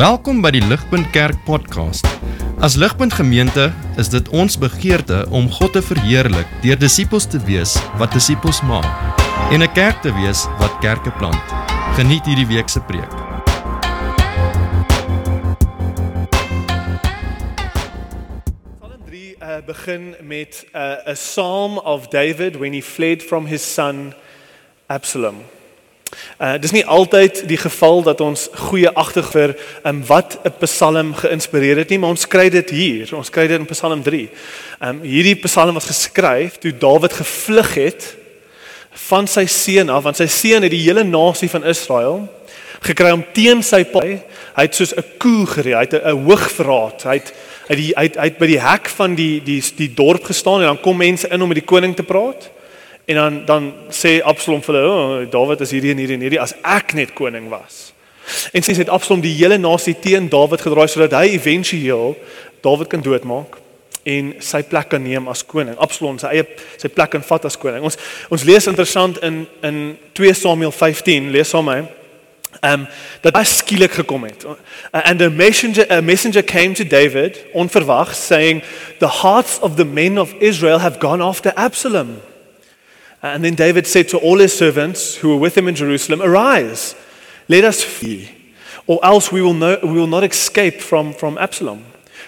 Welkom by die Ligpunt Kerk podcast. As Ligpunt Gemeente is dit ons begeerte om God te verheerlik deur disippels te wees wat disippels maak en 'n kerk te wees wat kerke plant. Geniet hierdie week se preek. Psalm 3 uh, begin met uh, a psalm of David when he fled from his son Absalom. Uh dis nie altyd die geval dat ons goeie agtergrond um wat 'n Psalm geïnspireer het nie, maar ons kry dit hier. Ons kry dit in Psalm 3. Um hierdie Psalm was geskryf toe Dawid gevlug het van sy seun af, want sy seun het die hele nasie van Israel gekry om teen sy pa. Hy het soos 'n koe gery, hy het 'n hoog verraad. Hy het hy het, hy het, hy het by die hek van die die die dorp gestaan en dan kom mense in om met die koning te praat. En dan dan sê Absalom vir hulle, "O, oh, Dawid is hierdie en hierdie en hierdie as ek net koning was." En sê het Absalom die hele nasie teen Dawid gedraai sodat hy éventueel Dawid kan doodmaak en sy plek kan neem as koning. Absalom sy eie sy plek kan vat as koning. Ons ons lees interessant in in 2 Samuel 15, lees saam met my. Um dat hy skielik gekom het. And a messenger a messenger came to David onverwags saying the hearts of the men of Israel have gone after Absalom. And then David said to all his servants who were with him in Jerusalem, Arise, let us flee, or else we will, no, we will not escape from, from Absalom.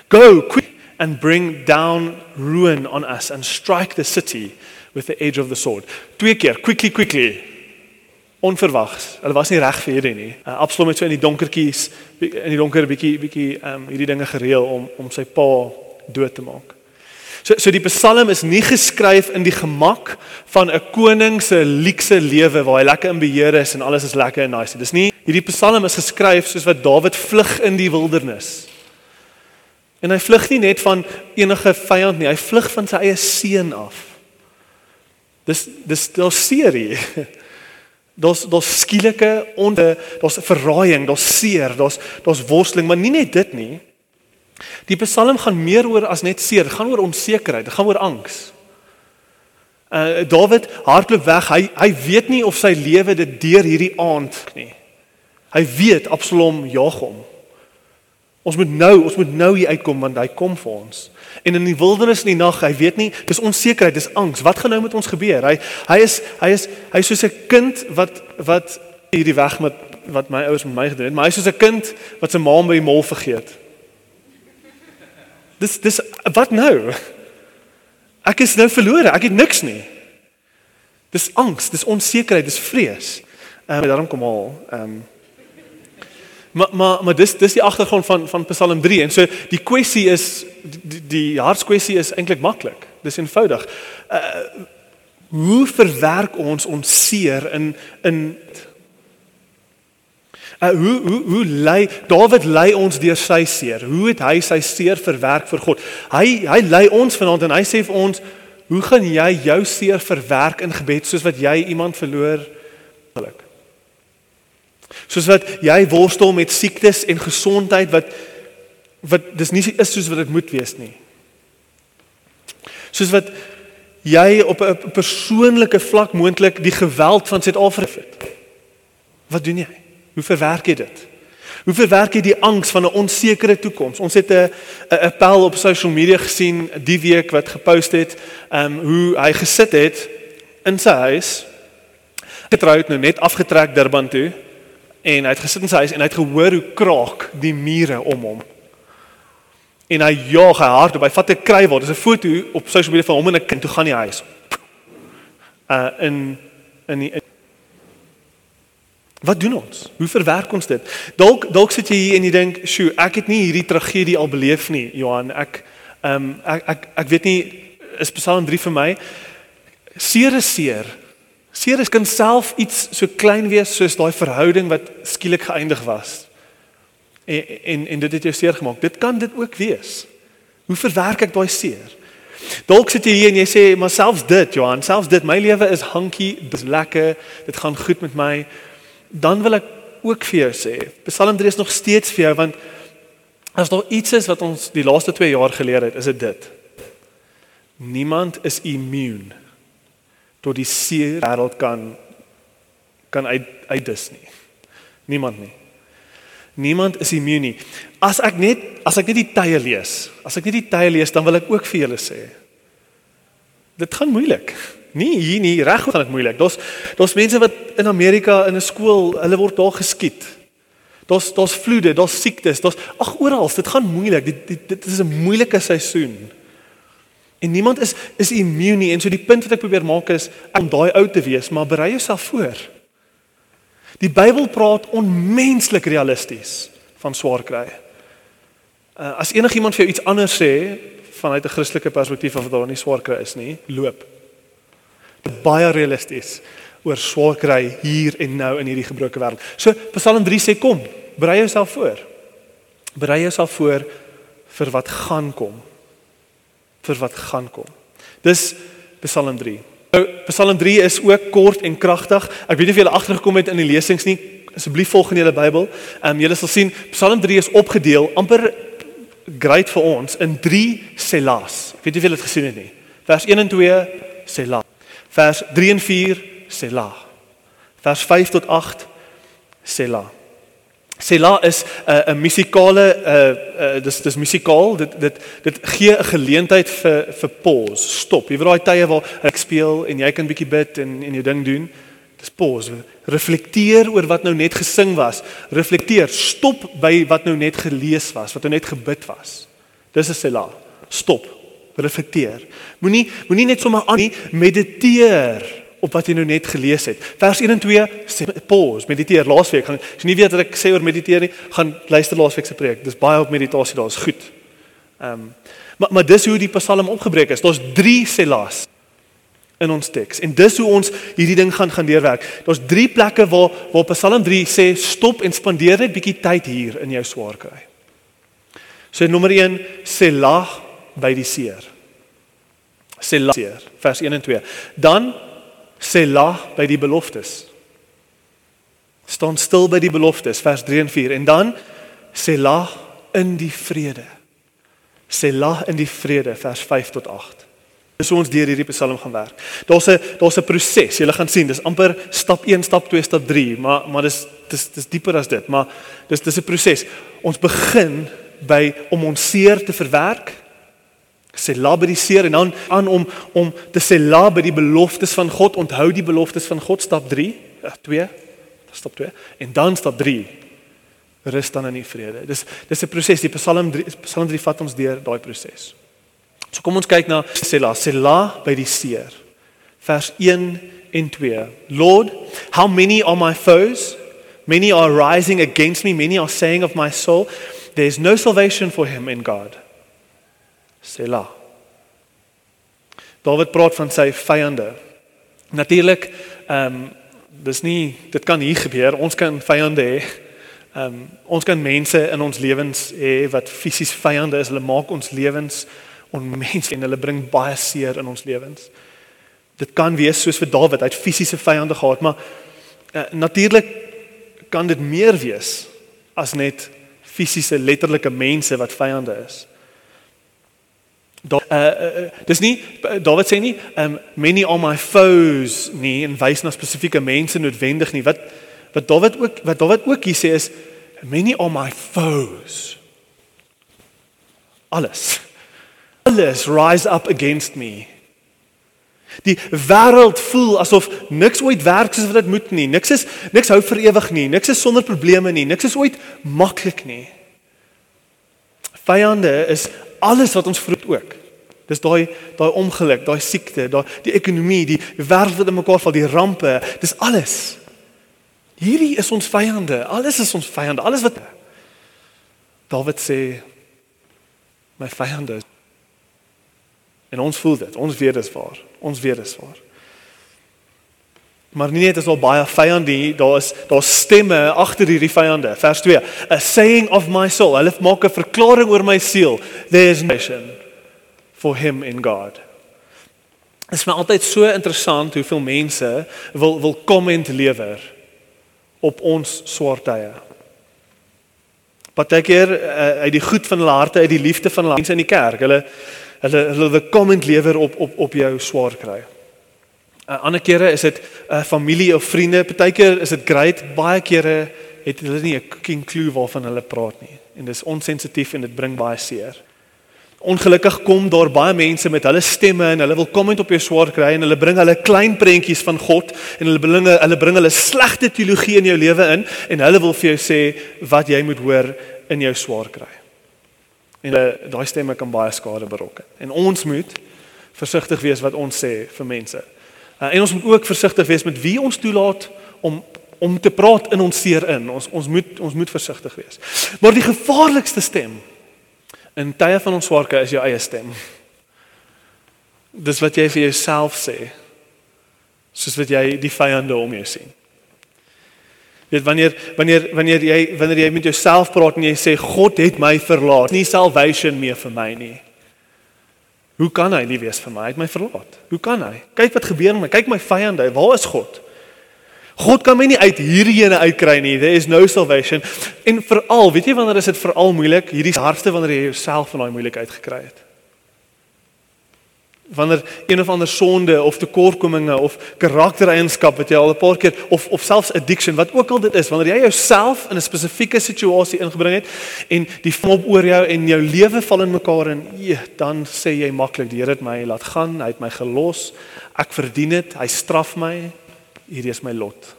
Go quick and bring down ruin on us and strike the city with the edge of the sword. Twee keer, quickly, quickly. Onverwags. Hulle was nie reg vir hierdie nie. Uh, Absalom het so in die donkertjies in die donker bietjie bietjie um hierdie dinge gereël om om sy pa dood te maak. So so die Psalm is nie geskryf in die gemak van 'n koning se luukse lewe waar hy lekker in beheer is en alles is lekker en nice. Dis nie hierdie Psalm is geskryf soos wat Dawid vlug in die wildernis. En hy vlug nie net van enige vyand nie, hy vlug van sy eie seun af. Dis dis daar's serie. Daar's daar's skielike onder, daar's verraaiing, daar's seer, daar's daar's worsteling, maar nie net dit nie. Die Psalm gaan meer oor as net seer, gaan oor onsekerheid, gaan oor angs. Uh Dawid hardloop weg. Hy hy weet nie of sy lewe dit deur hierdie aand nie. Hy weet Absalom jag hom. Ons moet nou, ons moet nou hier uitkom want hy kom vir ons. En in die wildernis in die nag, hy weet nie, dis onsekerheid, dis angs. Wat gaan nou met ons gebeur? Hy hy is hy is hy is soos 'n kind wat wat hierdie weg met wat my ouers met my gedoen het, maar hy is soos 'n kind wat sy ma by die mol vergeet. Dis dis wat nou? Ek is nou verlore. Ek het niks nie. Dis angs, dis onsekerheid, dis vrees. Ehm um, daarom kom al ehm um, Maar maar maar dis dis die agtergrond van van Psalm 3 en so die kwessie is die, die hartskwessie is eintlik maklik. Dis eenvoudig. Uh hoe verwerk ons ons seer in in Uh, hoe hoe hoe lei Dawid lei ons deur sy seer. Hoe het hy sy seer verwerk vir God? Hy hy lei ons vanaand en hy sê vir ons, hoe gaan jy jou seer verwerk in gebed soos wat jy iemand verloor geluk? Soos wat jy worstel met siektes en gesondheid wat wat dis nie is soos wat dit moet wees nie. Soos wat jy op 'n persoonlike vlak moontlik die geweld van Suid-Afrika het. Wat doen jy? Hoe verwerk jy dit? Hoe verwerk jy die angs van 'n onsekere toekoms? Ons het 'n 'n appel op social media gesien die week wat gepost het, ehm um, hoe hy gesit het in sy huis. Getroud nou net afgetrek Durban toe en hy het gesit in sy huis en hy het gehoor hoe kraak die mure om hom. En hy jaag hard op. Hy vat 'n krywaar. Dis 'n foto op social media van hom en 'n kind toe gaan die huis. Uh in in die Wat doen ons? Hoe verwerk ons dit? Dalk dalk sit jy hier en jy dink, "Sjoe, ek het nie hierdie tragedie al beleef nie, Johan. Ek ehm um, ek, ek ek weet nie is Psalm 3 vir my. Seer is seer. Seer is kan self iets so klein wees soos daai verhouding wat skielik geëindig was. En en en dit het jou seer gemaak. Dit kan dit ook wees. Hoe verwerk ek daai seer? Dalk sit jy hier en jy sê, "Maar selfs dit, Johan, selfs dit, my lewe is hankie, dis lekker. Dit gaan goed met my." Dan wil ek ook vir jou sê, Psalm 3 is nog steeds vir jou want as daar iets is wat ons die laaste 2 jaar geleer het, is dit dit. Niemand is immuun tot die seer wêreld kan kan uit uitdis nie. Niemand nie. Niemand is immuun nie. As ek net as ek net die tye lees, as ek net die tye lees, dan wil ek ook vir julle sê. Dit gaan moeilik. Nee, hier nie reg gaan dit moeilik. Daar's daar's mense wat in Amerika in 'n skool, hulle word daar geskiet. Daar's daar's vloede, daar's siektes, daar's ag oral, dit gaan moeilik. Dit dit, dit is 'n moeilike seisoen. En niemand is is immuun nie. En so die punt wat ek probeer maak is om daai oud te wees, maar berei jouself voor. Die Bybel praat onmenslik realisties van swaar kry. Uh, as enigiemand vir jou iets anders sê vanuit 'n Christelike perspektief of daar nie swaar kry is nie, loop baie realisties oor swaar kry hier en nou in hierdie gebroke wêreld. So Psalm 3 sê kom, berei jouself voor. Berei jouself voor vir wat gaan kom. Vir wat gaan kom. Dis Psalm 3. Nou Psalm 3 is ook kort en kragtig. Ek weet nie of julle agtergekom het in die lesings nie. Asseblief volg in julle Bybel. Ehm um, julle sal sien Psalm 3 is opgedeel amper great vir ons in 3 selas. Ek weet nie of julle dit gesien het nie. Vers 1 en 2 selah. Vers 3 en 4 Selah. Vers 5 tot 8 Selah. Selah is 'n uh, 'n musikale uh uh dis dis musikaal dit dit dit gee 'n geleentheid vir vir pause, stop. Jy weet daai tye waar ek speel en jy kan bietjie bid en en jou ding doen. Dis pause. Reflekteer oor wat nou net gesing was. Reflekteer, stop by wat nou net gelees was, wat nou net gebid was. Dis 'n Selah. Stop reflekteer. Moenie moenie net sommer aan nie mediteer op wat jy nou net gelees het. Vers 1 en 2 sê pause, mediteer. Laasweek gaan as jy nie weet wat ek sê oor mediteer nie, gaan luister laasweek se preek. Dis baie op meditasie daar, is goed. Ehm um, maar maar dis hoe die Psalm opgebreek is. Daar's 3 selas in ons teks. En dis hoe ons hierdie ding gaan gaan deurwerk. Daar's 3 plekke waar waar Psalm 3 sê stop en spandeer net bietjie tyd hier in jou swaar kry. So nommer 1 sê lag by die seer. Selah vers 1 en 2. Dan Selah by die beloftes. Staan stil by die beloftes vers 3 en 4 en dan Selah in die vrede. Selah in die vrede vers 5 tot 8. Dis hoe ons deur hierdie Psalm gaan werk. Daar's 'n daar's 'n proses. Jy gaan sien, dis amper stap 1, stap 2, stap 3, maar maar dis dis dis dieper as dit, maar dis dis 'n proses. Ons begin by om ons seer te verwerk sê la by die seer en dan aan om om te sê la by die beloftes van God. Onthou die beloftes van God stap 3 2 stap 2 en dan stap 3 rus dan in die vrede. Dis dis 'n proses die Psalm 3 Psalm 3 vat ons deur daai proses so kom ons kyk na sê la sê la by die seer. Vers 1 en 2 Lord how many are my foes? Many are rising against me. Many are saying of my soul there is no salvation for him in God Sela. Dawid praat van sy vyande. Natuurlik, ehm um, dis nie dit kan hier gebeur. Ons kan vyande hê. Ehm um, ons kan mense in ons lewens hê wat fisies vyande is. Hulle maak ons lewens onmenslik en hulle bring baie seer in ons lewens. Dit kan wees soos vir Dawid, hy het fisiese vyande gehad, maar uh, natuurlik kan dit meer wees as net fisiese letterlike mense wat vyande is. Daar uh, uh, dis nie Dawid sê nie um many are my foes nie en wys na spesifieke mense noodwendig nie. Wat wat Dawid ook wat Dawid ook hier sê is many are my foes. Alles. Alles rise up against me. Die wêreld voel asof niks ooit werk soos wat dit moet nie. Niks is niks hou vir ewig nie. Niks is sonder probleme nie. Niks is ooit maklik nie. Vyande is alles wat ons vroeg ook. Dis daai daai ongeluk, daai siekte, daai die ekonomie, die wêreld wat in mekaar val, die rampe, dis alles. Hierdie is ons vyande. Alles is ons vyande. Alles wat Dawid sê my vyande. En ons voel dit. Ons weet dit is waar. Ons weet dit is waar. Maar nie net is al baie vyande hier, daar is daar stemme agter hierdie vyande. Vers 2. A saying of my soul. Hulle maak 'n verklaring oor my siel. There is nation for him in God. Dit is my altyd so interessant hoeveel mense wil wil comment lewer op ons swaar tye. Partykeer uh, uit die goed van hulle harte, uit die liefde van hulle mense in die kerk. Hulle hulle hulle wil comment lewer op op op jou swaar kry. Uh, ander kere is dit 'n uh, familie of vriende, partykeer is dit great, baie kere het hulle nie 'n king clue waarvan hulle praat nie. En dis onsensitief en dit bring baie seer. Ongelukkig kom daar baie mense met hulle stemme en hulle wil komment op jou swaar kry en hulle bring hulle klein prentjies van God en hulle bring hulle bring hulle slegte teologie in jou lewe in en hulle wil vir jou sê wat jy moet hoor in jou swaar kry. En daai stemme kan baie skade berokken. En ons moet versigtig wees wat ons sê vir mense. Uh, en ons moet ook versigtig wees met wie ons toelaat om om te praat in ons seer in. Ons ons moet ons moet versigtig wees. Maar die gevaarlikste stem In tye van ons swaarke is jou eie stem. Dis wat jy vir jouself sê. Soos wat jy die vyande om jou sien. Dit wanneer wanneer wanneer jy wanneer jy met jouself praat en jy sê God het my verlaat, nie salvation meer vir my nie. Hoe kan hy nie wees vir my? Hy het my verlaat. Hoe kan hy? Kyk wat gebeur met my. Kyk my vyande. Waar is God? God kan my nie uit hierdie ene uitkry nie. There is no salvation. En veral, weet jy wanneer is dit veral moeilik? Hierdie hardste wanneer jy jouself van daai moeilikheid gekry het. Wanneer een of ander sonde of tekortkominge of karaktereienskap wat jy al 'n paar keer of of selfs addiction, wat ook al dit is, wanneer jy jouself in 'n spesifieke situasie ingebring het en die mop oor jou en jou lewe val in mekaar en ee, dan sê jy maklik, die Here het my laat gaan, hy het my gelos. Ek verdien dit. Hy straf my hierdie is my lot.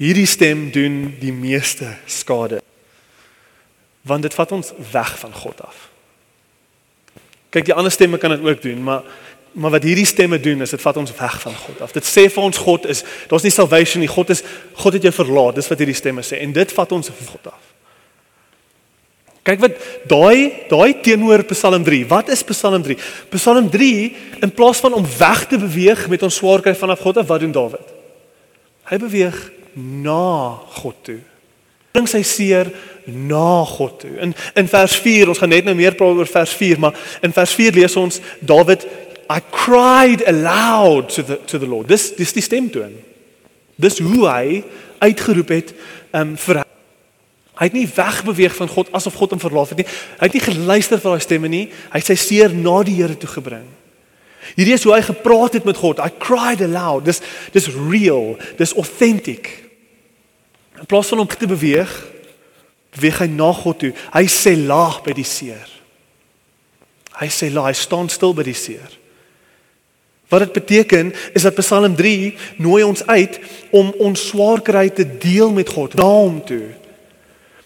Hierdie stem doen die meeste skade. Want dit vat ons weg van God af. Kyk, die ander stemme kan dit ook doen, maar maar wat hierdie stemme doen is dit vat ons weg van God af. Dit sê vir ons God is, daar's nie salvation nie. God is God het jou verlaat. Dis wat hierdie stemme sê en dit vat ons van God af. Kyk wat daai daai teenoor Psalm 3. Wat is Psalm 3? Psalm 3 in plaas van om weg te beweeg met ons swaarkry vanaf God af, wat doen Dawid? Hy beweeg na God toe. Bring sy seer na God toe. In in vers 4, ons gaan net nou meer praat oor vers 4, maar in vers 4 lees ons Dawid I cried aloud to the to the Lord. Dis dis die stemtoon. Dis hoe hy uitgeroep het um vir Hy het nie wegbeweeg van God asof God hom verlaat het nie. Hy het nie geluister vir daai stemme nie. Hy het sy seer na die Here toe gebring. Hierdie is hoe hy gepraat het met God. I cried aloud. Dis dis real. Dis authentic. In plaas van om te beweeg, beweeg hy na God toe. Hy sê laag by die seer. Hy sê laag, hy staan stil by die seer. Wat dit beteken is dat Psalm 3 nooi ons uit om ons swaar kry te deel met God, na hom toe.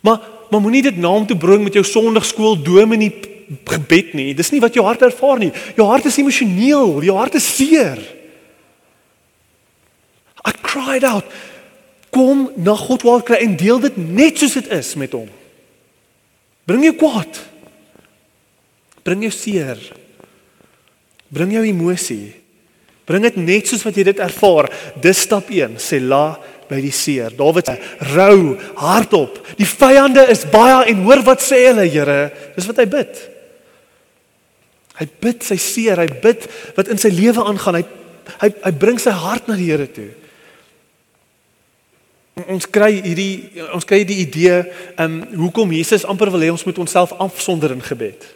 Maar maar moenie dit na hom toe bring met jou sonndagskool dominee gebed nie. Dis nie wat jou hart ervaar nie. Jou hart is emosioneel, jou hart is seer. I cried out. Kom na God waar kry en deel dit net soos dit is met hom. Bring jou kwaad. Bring jou seer. Bring jou emosie. Bring dit net soos wat jy dit ervaar. Dis stap 1. Sê la by die seer. Dawid sê rou hardop. Die vyande is baie en hoor wat sê hulle, Here? Dis wat hy bid. Hy bid sy seer, hy bid wat in sy lewe aangaan. Hy hy hy bring sy hart na die Here toe. Ons kry hierdie ons kry die idee um hoekom Jesus amper wil hê ons moet onsself afsonder in gebed.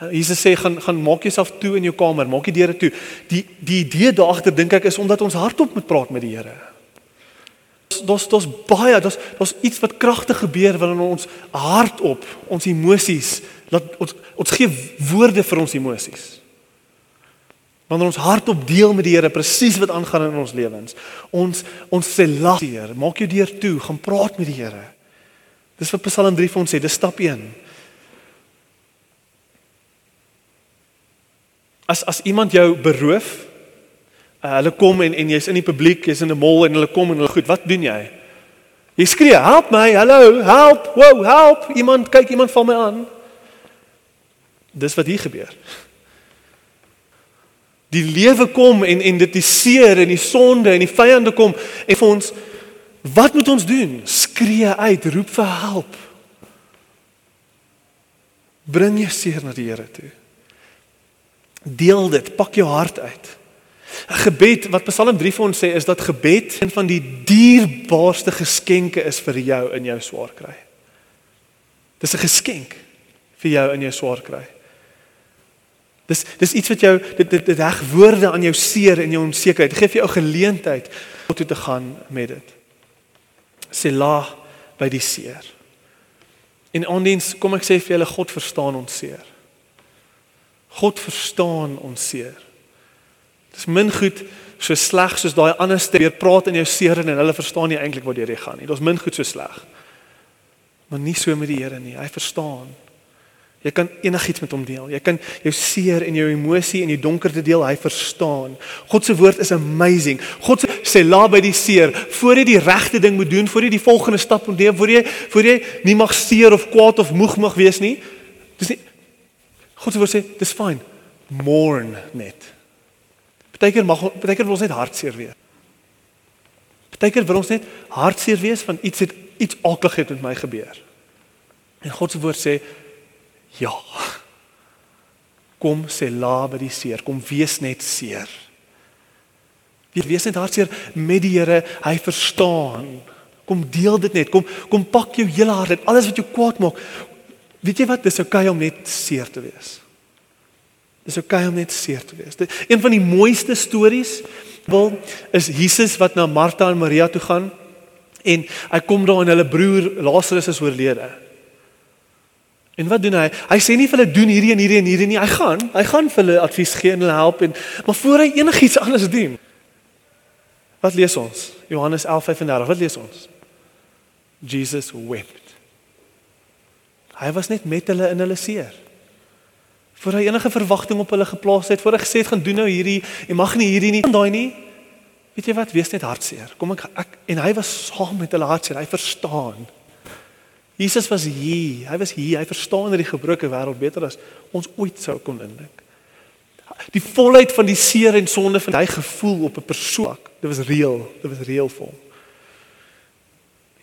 Uh, Jesus sê gaan gaan maak jouself toe in jou kamer, maak die deure toe. Die die idee daagter dink ek is omdat ons hardop moet praat met die Here daar's daar's baie daar's daar's iets wat kragtig gebeur wanneer ons hardop ons emosies laat ons ons gee woorde vir ons emosies. Wanneer ons hardop deel met die Here presies wat aangaan in ons lewens. Ons ons sê later, maak jou deur toe, gaan praat met die Here. Dis wat Psalm 3 vir ons sê, dis stap 1. As as iemand jou beroof Uh, hulle kom en en jy's in die publiek, jy's in 'n mall en hulle kom en hulle goed, wat doen jy? Jy skree, "Help my! Hallo, help! Wow, help! Iemand kyk, iemand val my aan." Dis wat hier gebeur. Die lewe kom en en dit die seer en die sonde en die vyande kom en vir ons wat moet ons doen? Skree uit, roep vir help. Bring jou seer na die Here toe. Deel dit, pak jou hart uit. 'n Gebed wat Psalm 3 vir ons sê is dat gebed een van die dierbaarste geskenke is vir jou in jou swaar kry. Dis 'n geskenk vir jou in jou swaar kry. Dis dis iets wat jou dit dit, dit reg woorde aan jou seer en jou onsekerheid gee vir jou geleentheid om toe te gaan met dit. Selah by die seer. En aandiens, kom ek sê vir julle God verstaan ons seer. God verstaan ons seer. Dis min goed so sleg soos daai ander ste weer praat in jou seer en hulle verstaan nie eintlik wat jy gaan nie. Dit is min goed so sleg. Maar nie so met die Here nie. Hy verstaan. Jy kan enigiets met hom deel. Jy kan jou seer en jou emosie en die donkerte deel. Hy verstaan. God se woord is amazing. God sê la by die seer, voor jy die regte ding moet doen, voor jy die volgende stap moet neem, voor jy voor jy nie mag seer of kwaad of moeg mag wees nie. Dis nie God se woord sê, dis fyn. Mourn net. Partykeer mag partykeer wil ons net hartseer wees. Partykeer wil ons net hartseer wees van iets het iets aklig het met my gebeur. En God se woord sê Ja. Kom sê la by die seer, kom wees net seer. Wie wees net hartseer met die Here, hy verstaan. Kom deel dit net, kom kom pak jou hele hart uit, alles wat jou kwaad maak. Weet jy wat, dis oukei okay om net seer te wees. Dis oukei okay om net seer te wees. Een van die mooiste stories wil is Jesus wat na Martha en Maria toe gaan en hy kom daar en hulle broer Lazarus is oorlede. En wat doen hy? Hy sê nie vir hulle doen hierdie en hierdie en hierdie nie. Hy gaan, hy gaan vir hulle advies gee en hulle help en maar voor hy enigiets anders doen. Wat lees ons? Johannes 11:35. Wat lees ons? Jesus wept. Hy was net met hulle in hulle seer. Voor hy enige verwagting op hulle geplaas het, voor hy gesê het gaan doen nou hierdie, jy mag nie hierdie nie, daai nie. Weet jy wat? Wees net hartseer. Kom ek, ek en hy was saam met hulle hartseer. Hy verstaan. Jesus was hier. Hy was hier. Hy verstaan die gebroke wêreld beter as ons ooit sou kon indink. Die volheid van die seer en sonde van hy gevoel op 'n persoon. Dit was reëel. Dit was reëel vir hom.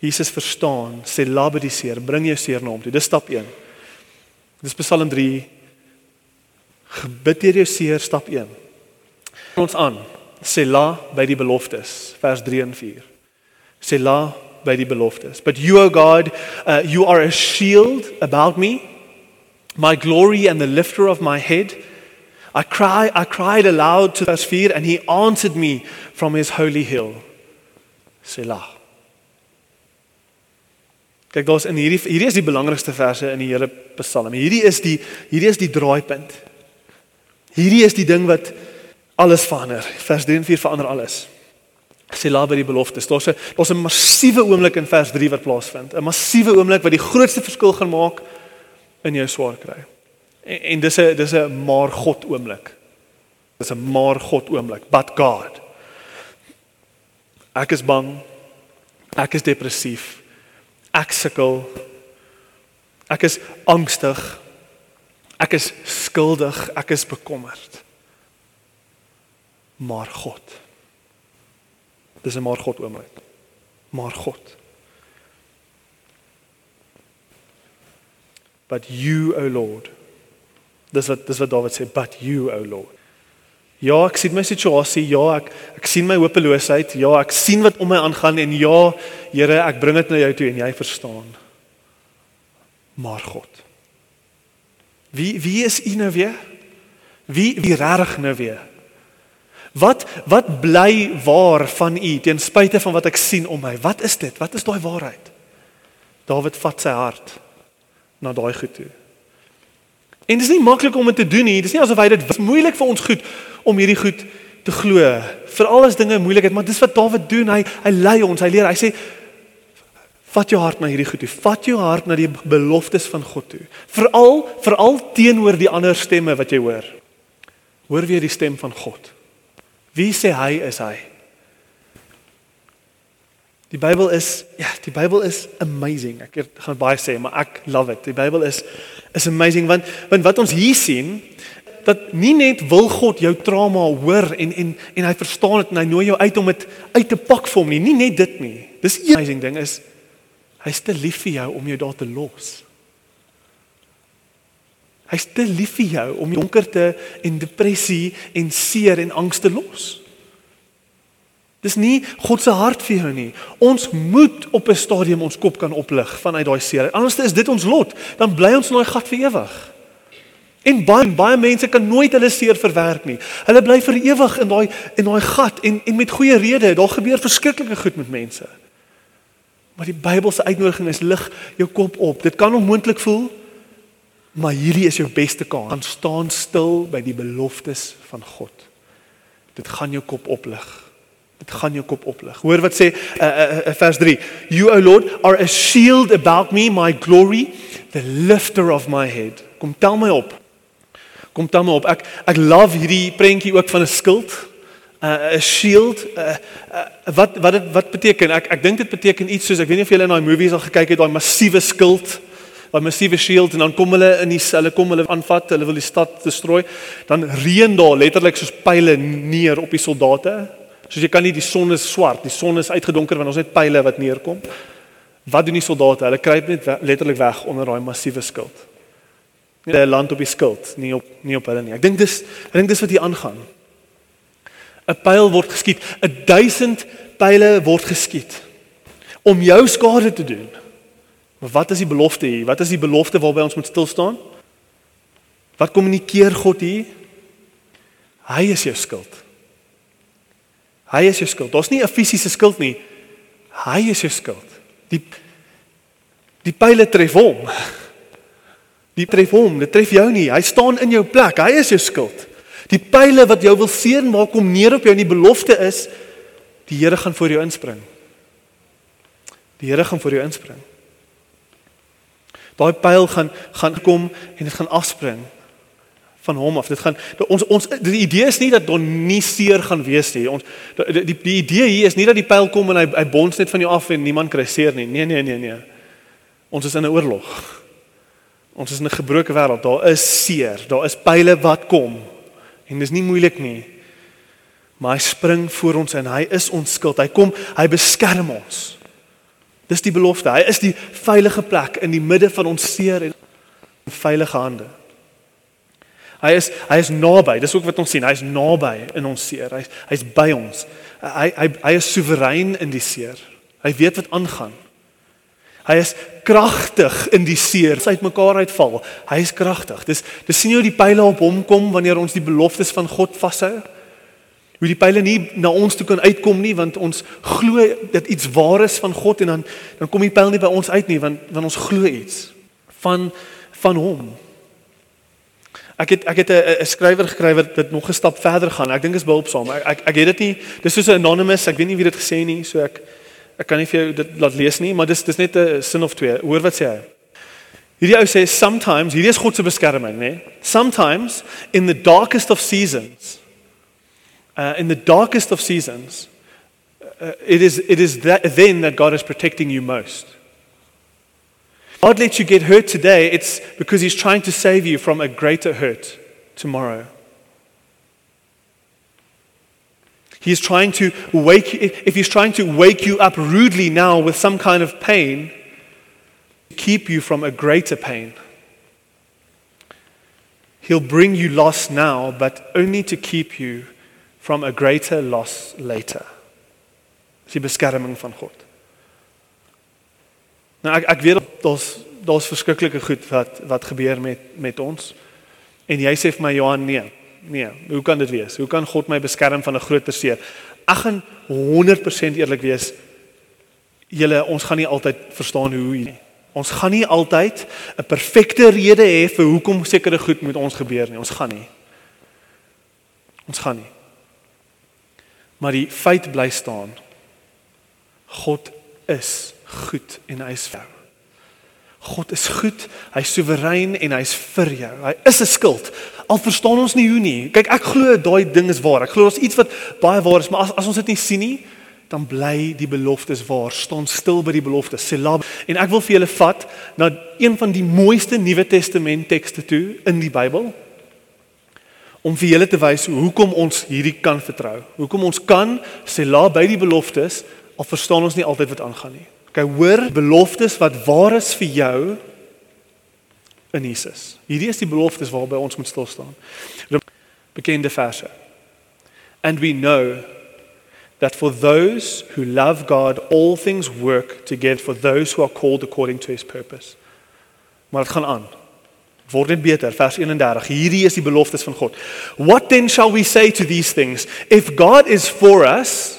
Jesus verstaan, sê la by die seer, bring jou seer na hom toe. Dis stap 1. Dis Psalm 3. Gebid deur jou seer stap 1. Ons aan. Sê la by die beloftes, vers 3 en 4. Sê la by die beloftes. But you, O God, uh, you are a shield about me, my glory and the lifter of my head. I cry I cried aloud to verse 4 and he answered me from his holy hill. Selah. Kyk, daar's in hierdie hierdie is die belangrikste verse in die hele Psalm. Hierdie is die hierdie is die draaipunt. Hierdie is die ding wat alles verander. Vers 3 en 4 verander alles sê laat by die beloftes. Daar's 'n daar's 'n massiewe oomblik in vers 3 wat plaasvind. 'n Massiewe oomblik wat die grootste verskil gaan maak in jou swaar kry. En, en dis 'n dis 'n maar God oomblik. Dis 'n maar God oomblik, but God. Ek is bang. Ek is depressief. Ek sukkel. Ek is angstig. Ek is skuldig. Ek is bekommerd. Maar God Dis 'n maar God oomblik. Maar God. But you, O Lord. Dis wat dis wat Dawid sê, but you, O Lord. Ja, ek sien my situasie. Ja, ek ek sien my hopeloosheid. Ja, ek sien wat om my aangaan en ja, Here, ek bring dit na jou toe en jy verstaan. Maar God. Wie wie is U nou weer? Wie wie reg nou weer? Wat wat bly waar van u ten spyte van wat ek sien om my? Wat is dit? Wat is daai waarheid? Dawid vat sy hart na daai goed toe. En dit is nie maklik om dit te doen nie. Dit is nie asof hy dit moeilik vir ons goed om hierdie goed te glo. Veral as dinge moeilik is, maar dis wat Dawid doen. Hy hy lei ons, hy leer. Hy sê vat jou hart na hierdie goed toe. Vat jou hart na die beloftes van God toe. Veral veral teenoor die ander stemme wat jy hoor. Hoor weer die stem van God. Wie sê hy is hy? Die Bybel is ja, die Bybel is amazing. Ek gaan baie sê, maar ek love it. Die Bybel is is amazing want want wat ons hier sien dat nie net wil God jou trauma hoor en en en hy verstaan dit en hy nooi jou uit om dit uit te pak vir hom nie. Nie net dit nie. Dis amazing ding is hy's te lief vir jou om jou daar te los. Hy's te lief vir jou om donkerte en depressie en seer en angs te los. Dis nie God se hart vir jou nie. Ons moet op 'n stadium ons kop kan oplig vanuit daai seer. Anders is dit ons lot. Dan bly ons in daai gat vir ewig. En baie baie mense kan nooit hulle seer verwerk nie. Hulle bly vir ewig in daai in daai gat en en met goeie rede. Daar gebeur verskriklike goed met mense. Maar die Bybel se uitnodiging is lig jou kop op. Dit kan onmoontlik voel, maar hierdie is jou beste kans. Gaan staan stil by die beloftes van God. Dit gaan jou kop oplig. Dit gaan jou kop oplig. Hoor wat sê uh, uh, uh, vers 3. You O Lord are a shield about me, my glory, the lifter of my head. Kom tel my op. Kom tel my op. Ek ek love hierdie prentjie ook van 'n skild. 'n uh, 'n shield. Uh, uh, wat wat dit wat beteken? Ek ek dink dit beteken iets soos ek weet nie of julle in daai movies al gekyk het, daai massiewe skild daai massiewe shield en dan kom hulle in die hulle kom hulle aanvat, hulle wil die stad destrooi, dan reën daar letterlik soos pile neer op die soldate. Soos jy kan nie die son is swart, die son is uitgedonker want ons het pile wat neerkom. Wat doen die soldate? Hulle kruip net letterlik weg onder daai massiewe skild. Hulle land op die skild, nie op nie op hulle nie. Ek dink dis ek dink dis wat hier aangaan. 'n Pyl word geskiet, 'n 1000 pile word geskiet om jou skade te doen. Wat is die belofte hier? Wat is die belofte waarby ons moet stil staan? Wat kommunikeer God hier? Hy is jou skild. Hy is jou skild. Daar's nie 'n fisiese skild nie. Hy is jou skild. Die die pile tref hom. Die tref hom, dit tref jou nie. Hy staan in jou plek. Hy is jou skild. Die pile wat jou wil seën maak kom neer op jou en die belofte is die Here gaan vir jou inspring. Die Here gaan vir jou inspring. Daai pyl gaan gaan kom en dit gaan afspring van hom af. Dit gaan ons ons die idee is nie dat daar nie seer gaan wees nie. Ons die, die die idee hier is nie dat die pyl kom en hy hy bons net van jou af en niemand kry seer nie. Nee nee nee nee. Ons is in 'n oorlog. Ons is in 'n gebroke wêreld. Daar is seer. Daar is pyle wat kom. En dis nie moeilik nie. Maar hy spring voor ons en hy is ons skild. Hy kom, hy beskerm ons. Dis die belofte. Hy is die veilige plek in die midde van ons seer en veilige hande. Hy is hy is naby. Dis ook wat ons sien. Hy is naby in ons seer. Hy hy's by ons. Hy hy hy is soewerein in die seer. Hy weet wat aangaan. Hy is kragtig in die seer. Hy uitmekaar uitval. Hy is kragtig. Dis dis sien jy hoe die pile op hom kom wanneer ons die beloftes van God vashou? Hoe die pile nie na ons toe kan uitkom nie want ons glo dat iets waar is van God en dan dan kom die pyl nie by ons uit nie want want ons glo iets van van hom. Ek het ek het 'n skrywer gekry wat dit nog 'n stap verder gaan. Ek dink is behulpsaam. Ek ek ek het dit nie dis soos 'n anonymous, ek weet nie wie dit gesê nie, so ek ek kan nie vir jou dit laat lees nie, maar dis dis net 'n sin of twee. Hoor wat sê hy? Hierdie ou sê sometimes, hierdie is God se beskerming, né? Sometimes in the darkest of seasons uh, in the darkest of seasons, uh, it is, it is that, then that God is protecting you most. God lets you get hurt today, it's because He's trying to save you from a greater hurt tomorrow. He's trying to wake if he's trying to wake you up rudely now with some kind of pain, to keep you from a greater pain. He'll bring you loss now, but only to keep you from a greater loss later. Dis die beskerming van God. Nou ek ek weet daar's daar's verskriklike goed wat wat gebeur met met ons. En jy sê vir my Johan nee. Nee, hoe kan dit wees? Hoe kan God my beskerm van 'n groter seer? Ek gaan 100% eerlik wees. Julle ons gaan nie altyd verstaan hoe nie. Ons gaan nie altyd 'n perfekte rede hê vir hoekom sekere goed met ons gebeur nie. Ons gaan nie. Ons gaan nie. Maar die feit bly staan. God is goed en hy is vir jou. God is goed, hy's soewerein en hy's vir jou. Hy is 'n skild. Al verstaan ons nie hoe nie. Kyk, ek glo daai ding is waar. Ek glo daar's iets wat baie waar is, maar as as ons dit nie sien nie, dan bly die beloftes waar. Staan stil by die beloftes. Selah. En ek wil vir julle vat na een van die mooiste Nuwe Testament tekste toe in die Bybel om vir julle te wys hoekom ons hierdie kan vertrou. Hoekom ons kan sê la by die beloftes al verstaan ons nie altyd wat aangaan nie. Okay, hoor beloftes wat waar is vir jou in Jesus. Hierdie is die beloftes waarby ons moet stil staan. Bekende verse. And we know that for those who love God all things work together for those who are called according to his purpose. Maar dit gaan aan word net beter vers 31 hierdie is die beloftes van God what then shall we say to these things if god is for us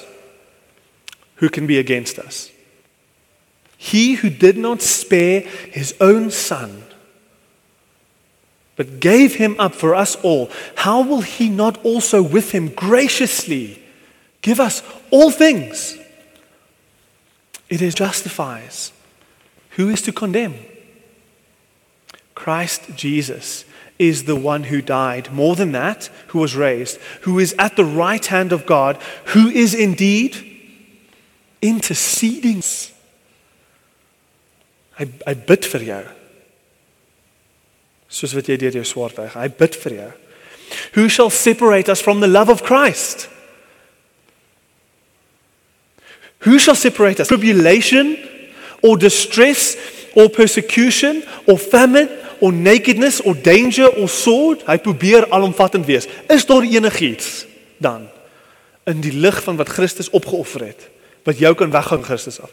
who can be against us He who did not spare his own son but gave him up for us all, how will he not also with him graciously give us all things? It is justifies. Who is to condemn? Christ Jesus is the one who died. More than that, who was raised, who is at the right hand of God, who is indeed interceding. Hy hy bid vir jou. Soos wat jy deur jou swaar weg. Bid vir jou. Who shall separate us from the love of Christ? Who shall separate us? Tribulation or distress or persecution or famine or nakedness or danger or sword? Hy probeer alomvattend wees. Is daar enigiets dan in die lig van wat Christus opgeoffer het wat jou kan weghou van Christus af?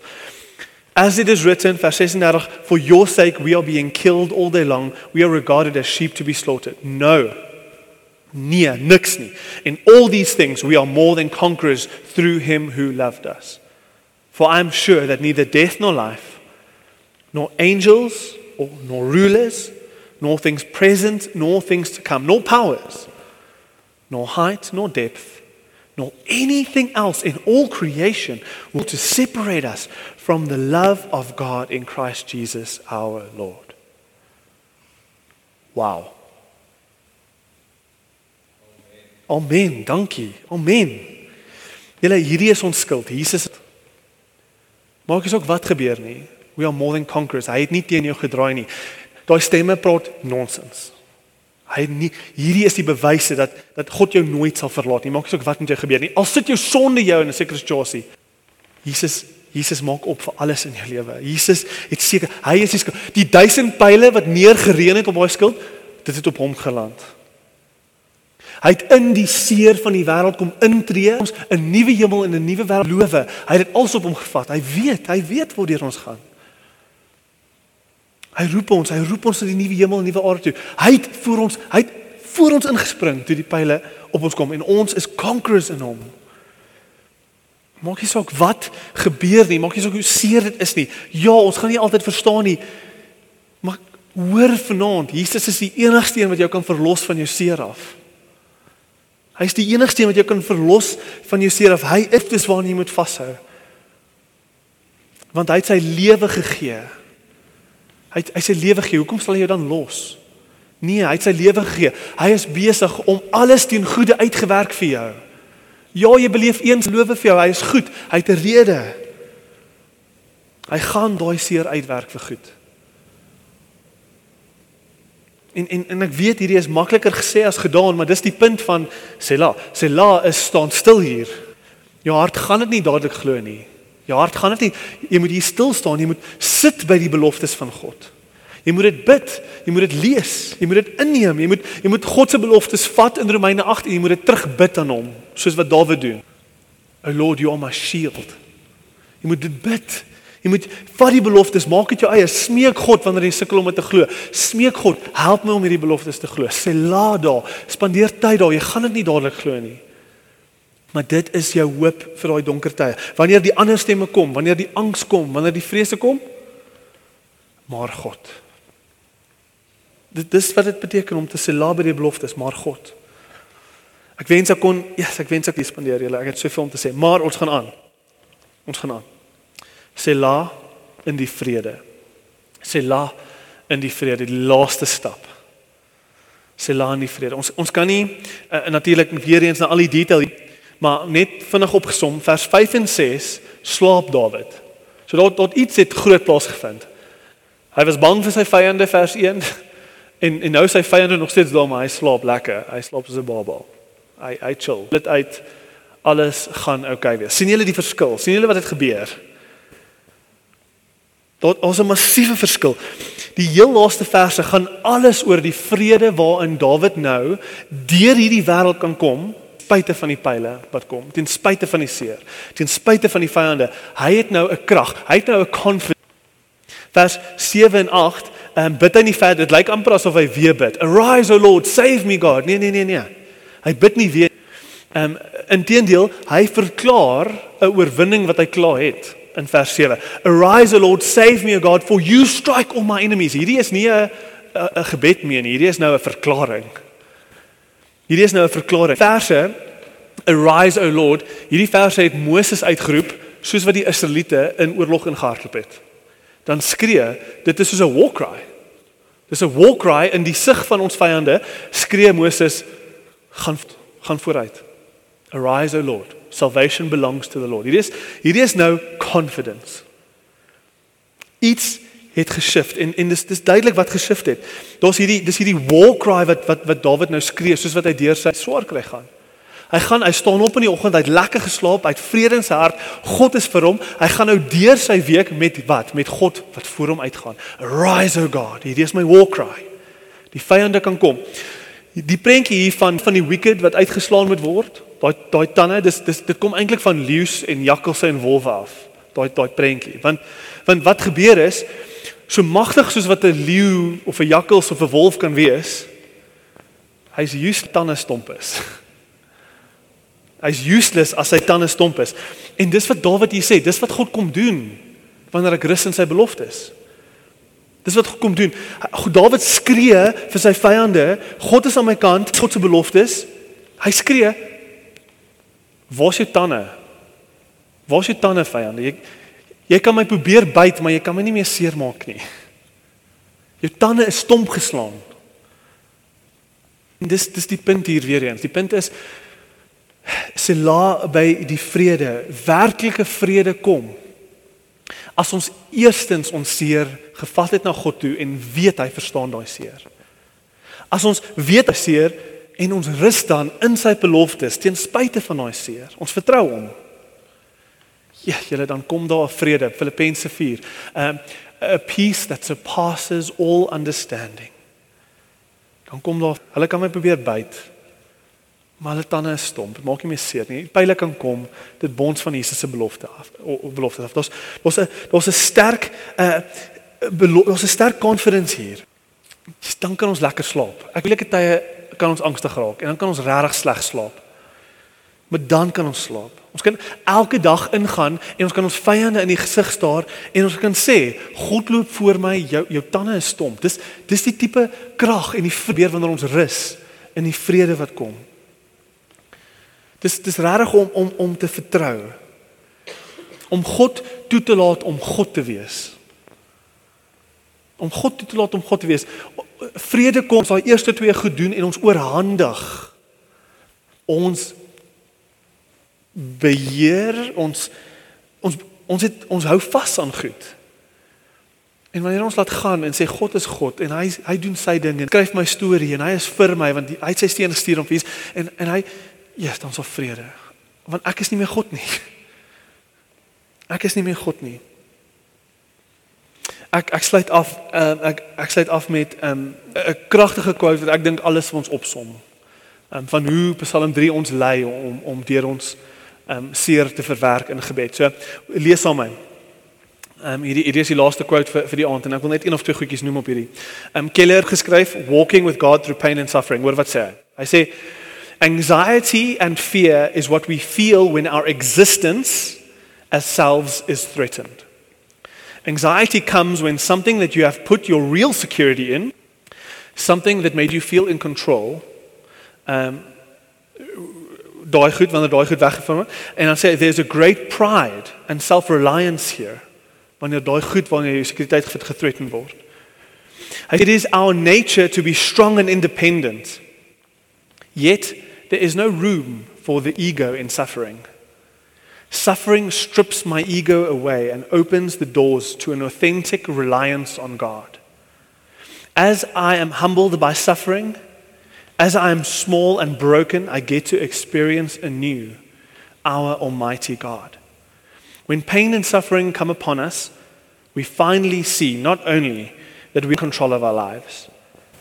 As it is written, verse 36, for your sake we are being killed all day long. We are regarded as sheep to be slaughtered. No. Nee, niks nie. In all these things we are more than conquerors through him who loved us. For I am sure that neither death nor life, nor angels or nor rulers, nor things present, nor things to come, nor powers, nor height, nor depth, nor anything else in all creation will to separate us from the love of God in Christ Jesus our Lord. Wow. Amen. Dankie. Amen. Julle hierdie is ons skuld. Jesus Maak nie saak wat gebeur nie. We are more than conquerors. Hy het nie teen jou gedraai nie. Daai stemme praat nonsens. Hy nie hierdie is die bewyse dat dat God jou nooit sal verlaat nie. Maak nie saak wat met jou gebeur nie. Al sit jou sonde jou in 'n sekere situasie. Jesus Jesus maak op vir alles in jou lewe. Jesus het seker hy is die die duisend pile wat neergereën het op daai skuld, dit het op hom geland. Hy het in die seer van die wêreld kom intree, ons 'n nuwe hemel en 'n nuwe wêreld lowe. Hy het dit alles op hom gevat. Hy weet, hy weet waar deur ons gaan. Hy roep ons, hy roep ons na die nuwe hemel en nuwe aarde toe. Hy het vir ons, hy het vir ons ingespring toe die pile op ons kom en ons is conquerors in hom. Maak nie saak wat gebeur nie, maak nie saak hoe seer dit is nie. Ja, ons gaan nie altyd verstaan nie. Maar hoor vanaand, Jesus is die enigste een wat jou kan verlos van jou seer af. Hy's die enigste een wat jou kan verlos van jou seer af. Hy is dis waarna jy moet vashou. Want hy het sy lewe gegee. Hy het hy sy lewe gegee. Hoekom sal hy jou dan los? Nee, hy het sy lewe gegee. Hy is besig om alles teen goeie uitgewerk vir jou. Ja, jy beleef eens lowe vir jou. Hy is goed. Hy het 'n rede. Hy gaan daai seer uitwerk vir goed. En en en ek weet hierdie is makliker gesê as gedaan, maar dis die punt van Sela. Sela is staan stil hier. Jou hart gaan dit nie dadelik glo nie. Jou hart gaan dit nie. Jy moet hier stil staan. Jy moet sit by die beloftes van God. Jy moet dit bid, jy moet dit lees, jy moet dit inneem, jy moet jy moet God se beloftes vat in Romeine 8 en jy moet dit terugbid aan hom, soos wat Dawid doen. O Lord, you are my shield. Jy moet dit bid. Jy moet vat die beloftes, maak dit jou eie. Smeek God wanneer jy sukkel om dit te glo. Smeek God, help my om hierdie beloftes te glo. Sê la daar, spandeer tyd daar. Jy gaan dit nie dadelik glo nie. Maar dit is jou hoop vir daai donker tye. Wanneer die ander stemme kom, wanneer die angs kom, wanneer die vrese kom, maar God. Dit dis wat dit beteken om te sê la by die beloftes, maar God. Ek wens ek kon, ja, yes, ek wens ek kon spandeer julle. Ek het soveel om te sê, maar ons gaan aan. Ons gaan aan. Sela in die vrede. Sela in die vrede, die laaste stap. Sela in die vrede. Ons ons kan nie uh, natuurlik weer eens na al die detail maar net vinnig opgesom vers 5 en 6 slaap Dawid. So daar tot iets het groot plaasgevind. Hy was bang vir sy vyande vers 1 en en nou sy vyande nog steeds daar maar hy slaap lekker. Hy slaap soos 'n baba. Hy hy chill. Dit uit alles gaan oukei okay wees. sien julle die verskil? sien julle wat het gebeur? Daar is 'n massiewe verskil. Die heel laaste verse gaan alles oor die vrede waarin Dawid nou deur hierdie wêreld kan kom, spite van die pile wat kom, ten spite van die seer, ten spite van die vyande. Hy het nou 'n krag. Hy het nou 'n confidence. Vers 7 en 8, ehm um, bid hy nie verder. Dit lyk amper asof hy weer bid. Arise, O Lord, save me God. Nee, nee, nee, nee. Hy bid nie weer. Ehm um, inteendeel, hy verklaar 'n oorwinning wat hy klaar het in vers 7. Arise, O Lord, save me, O God, for you strike all my enemies. Hierdie is nie 'n 'n gebed meer nie. Hierdie is nou 'n verklaring. Hierdie is nou 'n verklaring. Verse Arise, O Lord. Hierdie verse het Moses uitgeroep soos wat die Israeliete in oorlog ingehardloop het. Dan skree, dit is soos 'n war cry. Dis 'n war cry in die sig van ons vyande, skree Moses gaan gaan vooruit. Arise, O Lord. Salvation belongs to the Lord. Hierdie is hierdie is nou confidence. Iets het geshift en en dis dis duidelik wat geshift het. Daar's hierdie dis hierdie war cry wat wat wat Dawid nou skree soos wat hy deur sy swaar kry gaan. Hy gaan hy staan op in die oggend, hy het lekker geslaap, hy het vrede in sy hart. God is vir hom. Hy gaan nou deur sy week met wat? Met God wat voor hom uitgaan. Arise, O God. Hierdie is my war cry. Die vyande kan kom. Die prentjie hier van van die wicked wat uitgeslaan moet word, daai daai tande, dis dis dit kom eintlik van leeu's en jakkalse en wolwe af. Daai daai prentjie. Want want wat gebeur is so magtig soos wat 'n leeu of 'n jakkals of 'n wolf kan wees, hy's juist tande stomp is. Hy's useless as sy tande stomp is. En dis wat Dawid hier sê, dis wat God kom doen wanneer ek rus in sy beloftes. Dis wat God kom doen. God Dawid skree vir sy vyande, God is aan my kant, God se beloftes. Hy skree, "Waar's jou tande? Waar's jou tande vyande? Jy jy kan my probeer byt, maar jy kan my nie meer seermaak nie. Jou tande is stomp geslaan." En dis dis die punt hier weer eens. Die punt is Sela by die vrede, werklike vrede kom. As ons eerstens ons seer gevat het na God toe en weet hy verstaan daai seer. As ons weet hy seer en ons rus dan in sy beloftes ten spyte van daai seer. Ons vertrou hom. Ja, julle dan kom daar vrede, Filippense 4. Um a peace that surpasses all understanding. Dan kom daar, hulle kan my probeer byt, Maar hulle tande is stomp. Dit maak nie meer seer nie. Pyle kan kom. Dit bonds van Jesus se belofte af. Belofte af. Daar's daar's 'n daar's 'n sterk uh daar's 'n sterk confidence hier. Dan kan ons lekker slaap. Ek wil ek tye kan ons angstig raak en dan kan ons regtig sleg slaap. Maar dan kan ons slaap. Ons kan elke dag ingaan en ons kan ons vyande in die gesig staar en ons kan sê God loop voor my, jou jou tande is stomp. Dis dis die tipe krag en die verbeur wanneer ons rus in die vrede wat kom. Dis dis regtig om om om te vertrou. Om God toe te laat om God te wees. Om God toe te laat om God te wees. Vrede kom as daai eerste twee goed doen en ons oorhandig. Ons beheer ons ons ons het ons hou vas aan goed. En wanneer ons laat gaan en sê God is God en hy hy doen sy ding en skryf my storie en hy is vir my want hy het sy steen gestuur om vir en en hy Ja, dan sal vrede. Want ek is nie meer God nie. Ek is nie meer God nie. Ek ek sluit af um, ek ek sluit af met 'n um, 'n kragtige quote wat ek dink alles vir ons opsom. Um, van hoe Psalm 3 ons lei om om deur ons um seer te verwerk in gebed. So lees saam met my. Um, hierdie hierdie is die laaste quote vir vir die aand en ek wil net een of twee goedjies noem op hierdie. Um, Keller geskryf Walking with God through pain and suffering. Hoor wat sê hy? Hy sê Anxiety and fear is what we feel when our existence as selves is threatened. Anxiety comes when something that you have put your real security in, something that made you feel in control, um daai goed wanneer daai goed weggevat word en dan sê there's a great pride and self-reliance here wanneer daai goed wanneer jou sekuriteit gethreatened word. It is our nature to be strong and independent. Yet there is no room for the ego in suffering. Suffering strips my ego away and opens the doors to an authentic reliance on God. As I am humbled by suffering, as I am small and broken, I get to experience anew our Almighty God. When pain and suffering come upon us, we finally see not only that we control of our lives,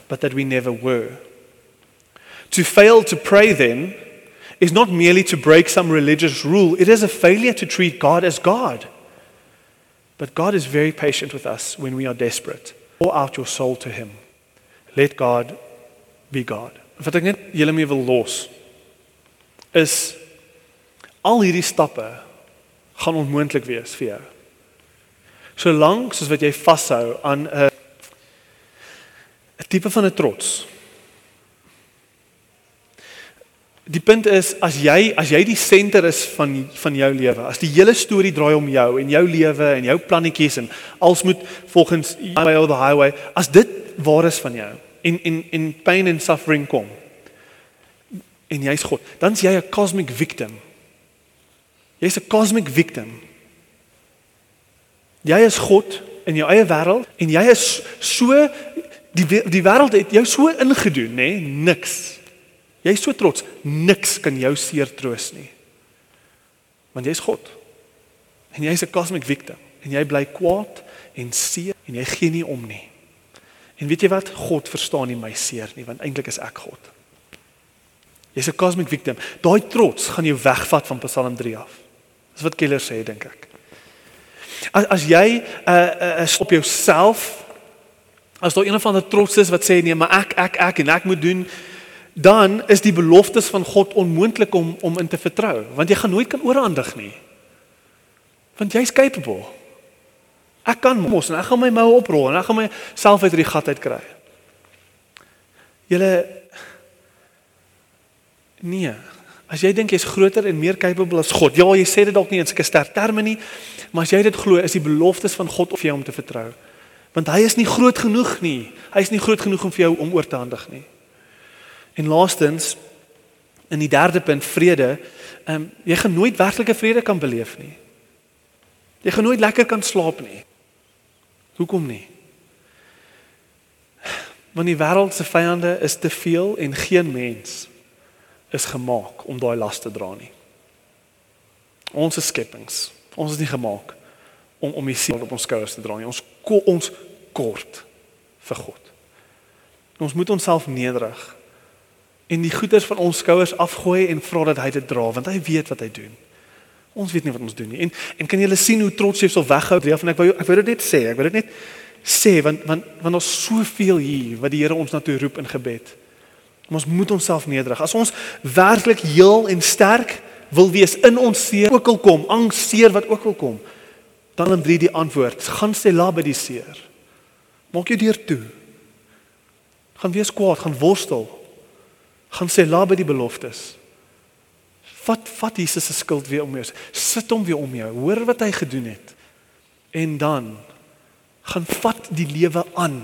but that we never were. To fail to pray, then, is not merely to break some religious rule, it is a failure to treat God as God. But God is very patient with us when we are desperate. Pour out your soul to Him. Let God be God. Wat ek net julle mee wil los is al hierdie stappe gaan onmoontlik wees vir jou. Solank soos wat jy vashou aan 'n 'n tipe van 'n trots. Die punt is as jy as jy die senter is van van jou lewe, as die hele storie draai om jou en jou lewe en jou plannetjies en alles moet volgens by the highway, as dit waar is van jou en en en pain and suffering kom en jy's God, dan's jy 'n cosmic victim. Jy's 'n cosmic victim. Jy is God in jou eie wêreld en jy is so die die wêreld het jou so ingedoen, nê? Nee? Niks. Jy's so trots, niks kan jou seer troos nie. Want jy's God. En jy's 'n cosmic victim en jy bly kwaad en seer en jy gee nie om nie. En weet jy wat? God verstaan nie my seer nie, want eintlik is ek God. Jy's 'n cosmic victim. Daai trots gaan jou wegvat van Psalm 3 af. Dis wat Keller sê, dink ek. As as jy 'n uh, uh, op jouself as daar een van die trots is wat sê nee, maar ek ek ek en ek moet doen, dan is die beloftes van God onmoontlik om om in te vertrou, want jy gaan nooit kan oorhandig nie. Want jy's capable. Ek kan mos en ek gaan my moue oprol en ek gaan myself uit hierdie gat uit kry. Julle nee. As jy dink jy's groter en meer capable as God. Ja, jy sê dit dalk nie in sulke sterk terme nie, maar as jy dit glo, is die beloftes van God op jou om te vertrou. Want hy is nie groot genoeg nie. Hy is nie groot genoeg om vir jou om oor te handig nie. En laastens in die derde punt vrede, ehm um, jy gaan nooit werklike vrede kan beleef nie. Jy gaan nooit lekker kan slaap nie. Hoekom nie? Want die wêreld se vyande is te veel en geen mens is gemaak om daai las te dra nie. Ons is skepings. Ons is nie gemaak om om die siel op ons skouers te dra nie. Ons ko, ons kort vir God. Ons moet onsself nederig en die goeders van ons skouers afgooi en vra dat hy dit dra want hy weet wat hy doen. Ons weet nie wat ons doen nie. En en kan julle sien hoe trots jy self weghou deur van ek wou ek wou dit net sê. Ek wil dit net sê want want want ons soveel hier wat die Here ons na toe roep in gebed. Ons moet onsself nederig. As ons werklik heel en sterk wil wees in ons seer, ook al kom angs, seer wat ook al kom, dan in drie die antwoord. Gaan sê la by die seer. Maak jou deur toe. Gaan wees kwaad, gaan worstel. Gaan sê la by die beloftes. Vat vat Jesus se skuld weer om jou. Sit hom weer om jou. Hoor wat hy gedoen het. En dan gaan vat die lewe aan.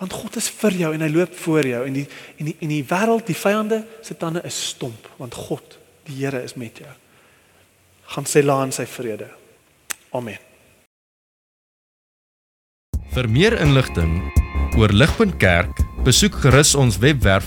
Want God is vir jou en hy loop voor jou en die en die en die wêreld, die vyande se tande is stomp want God, die Here is met jou. Gaan sê laan sy vrede. Amen. Vir meer inligting oor Ligpunt Kerk, besoek gerus ons webwerf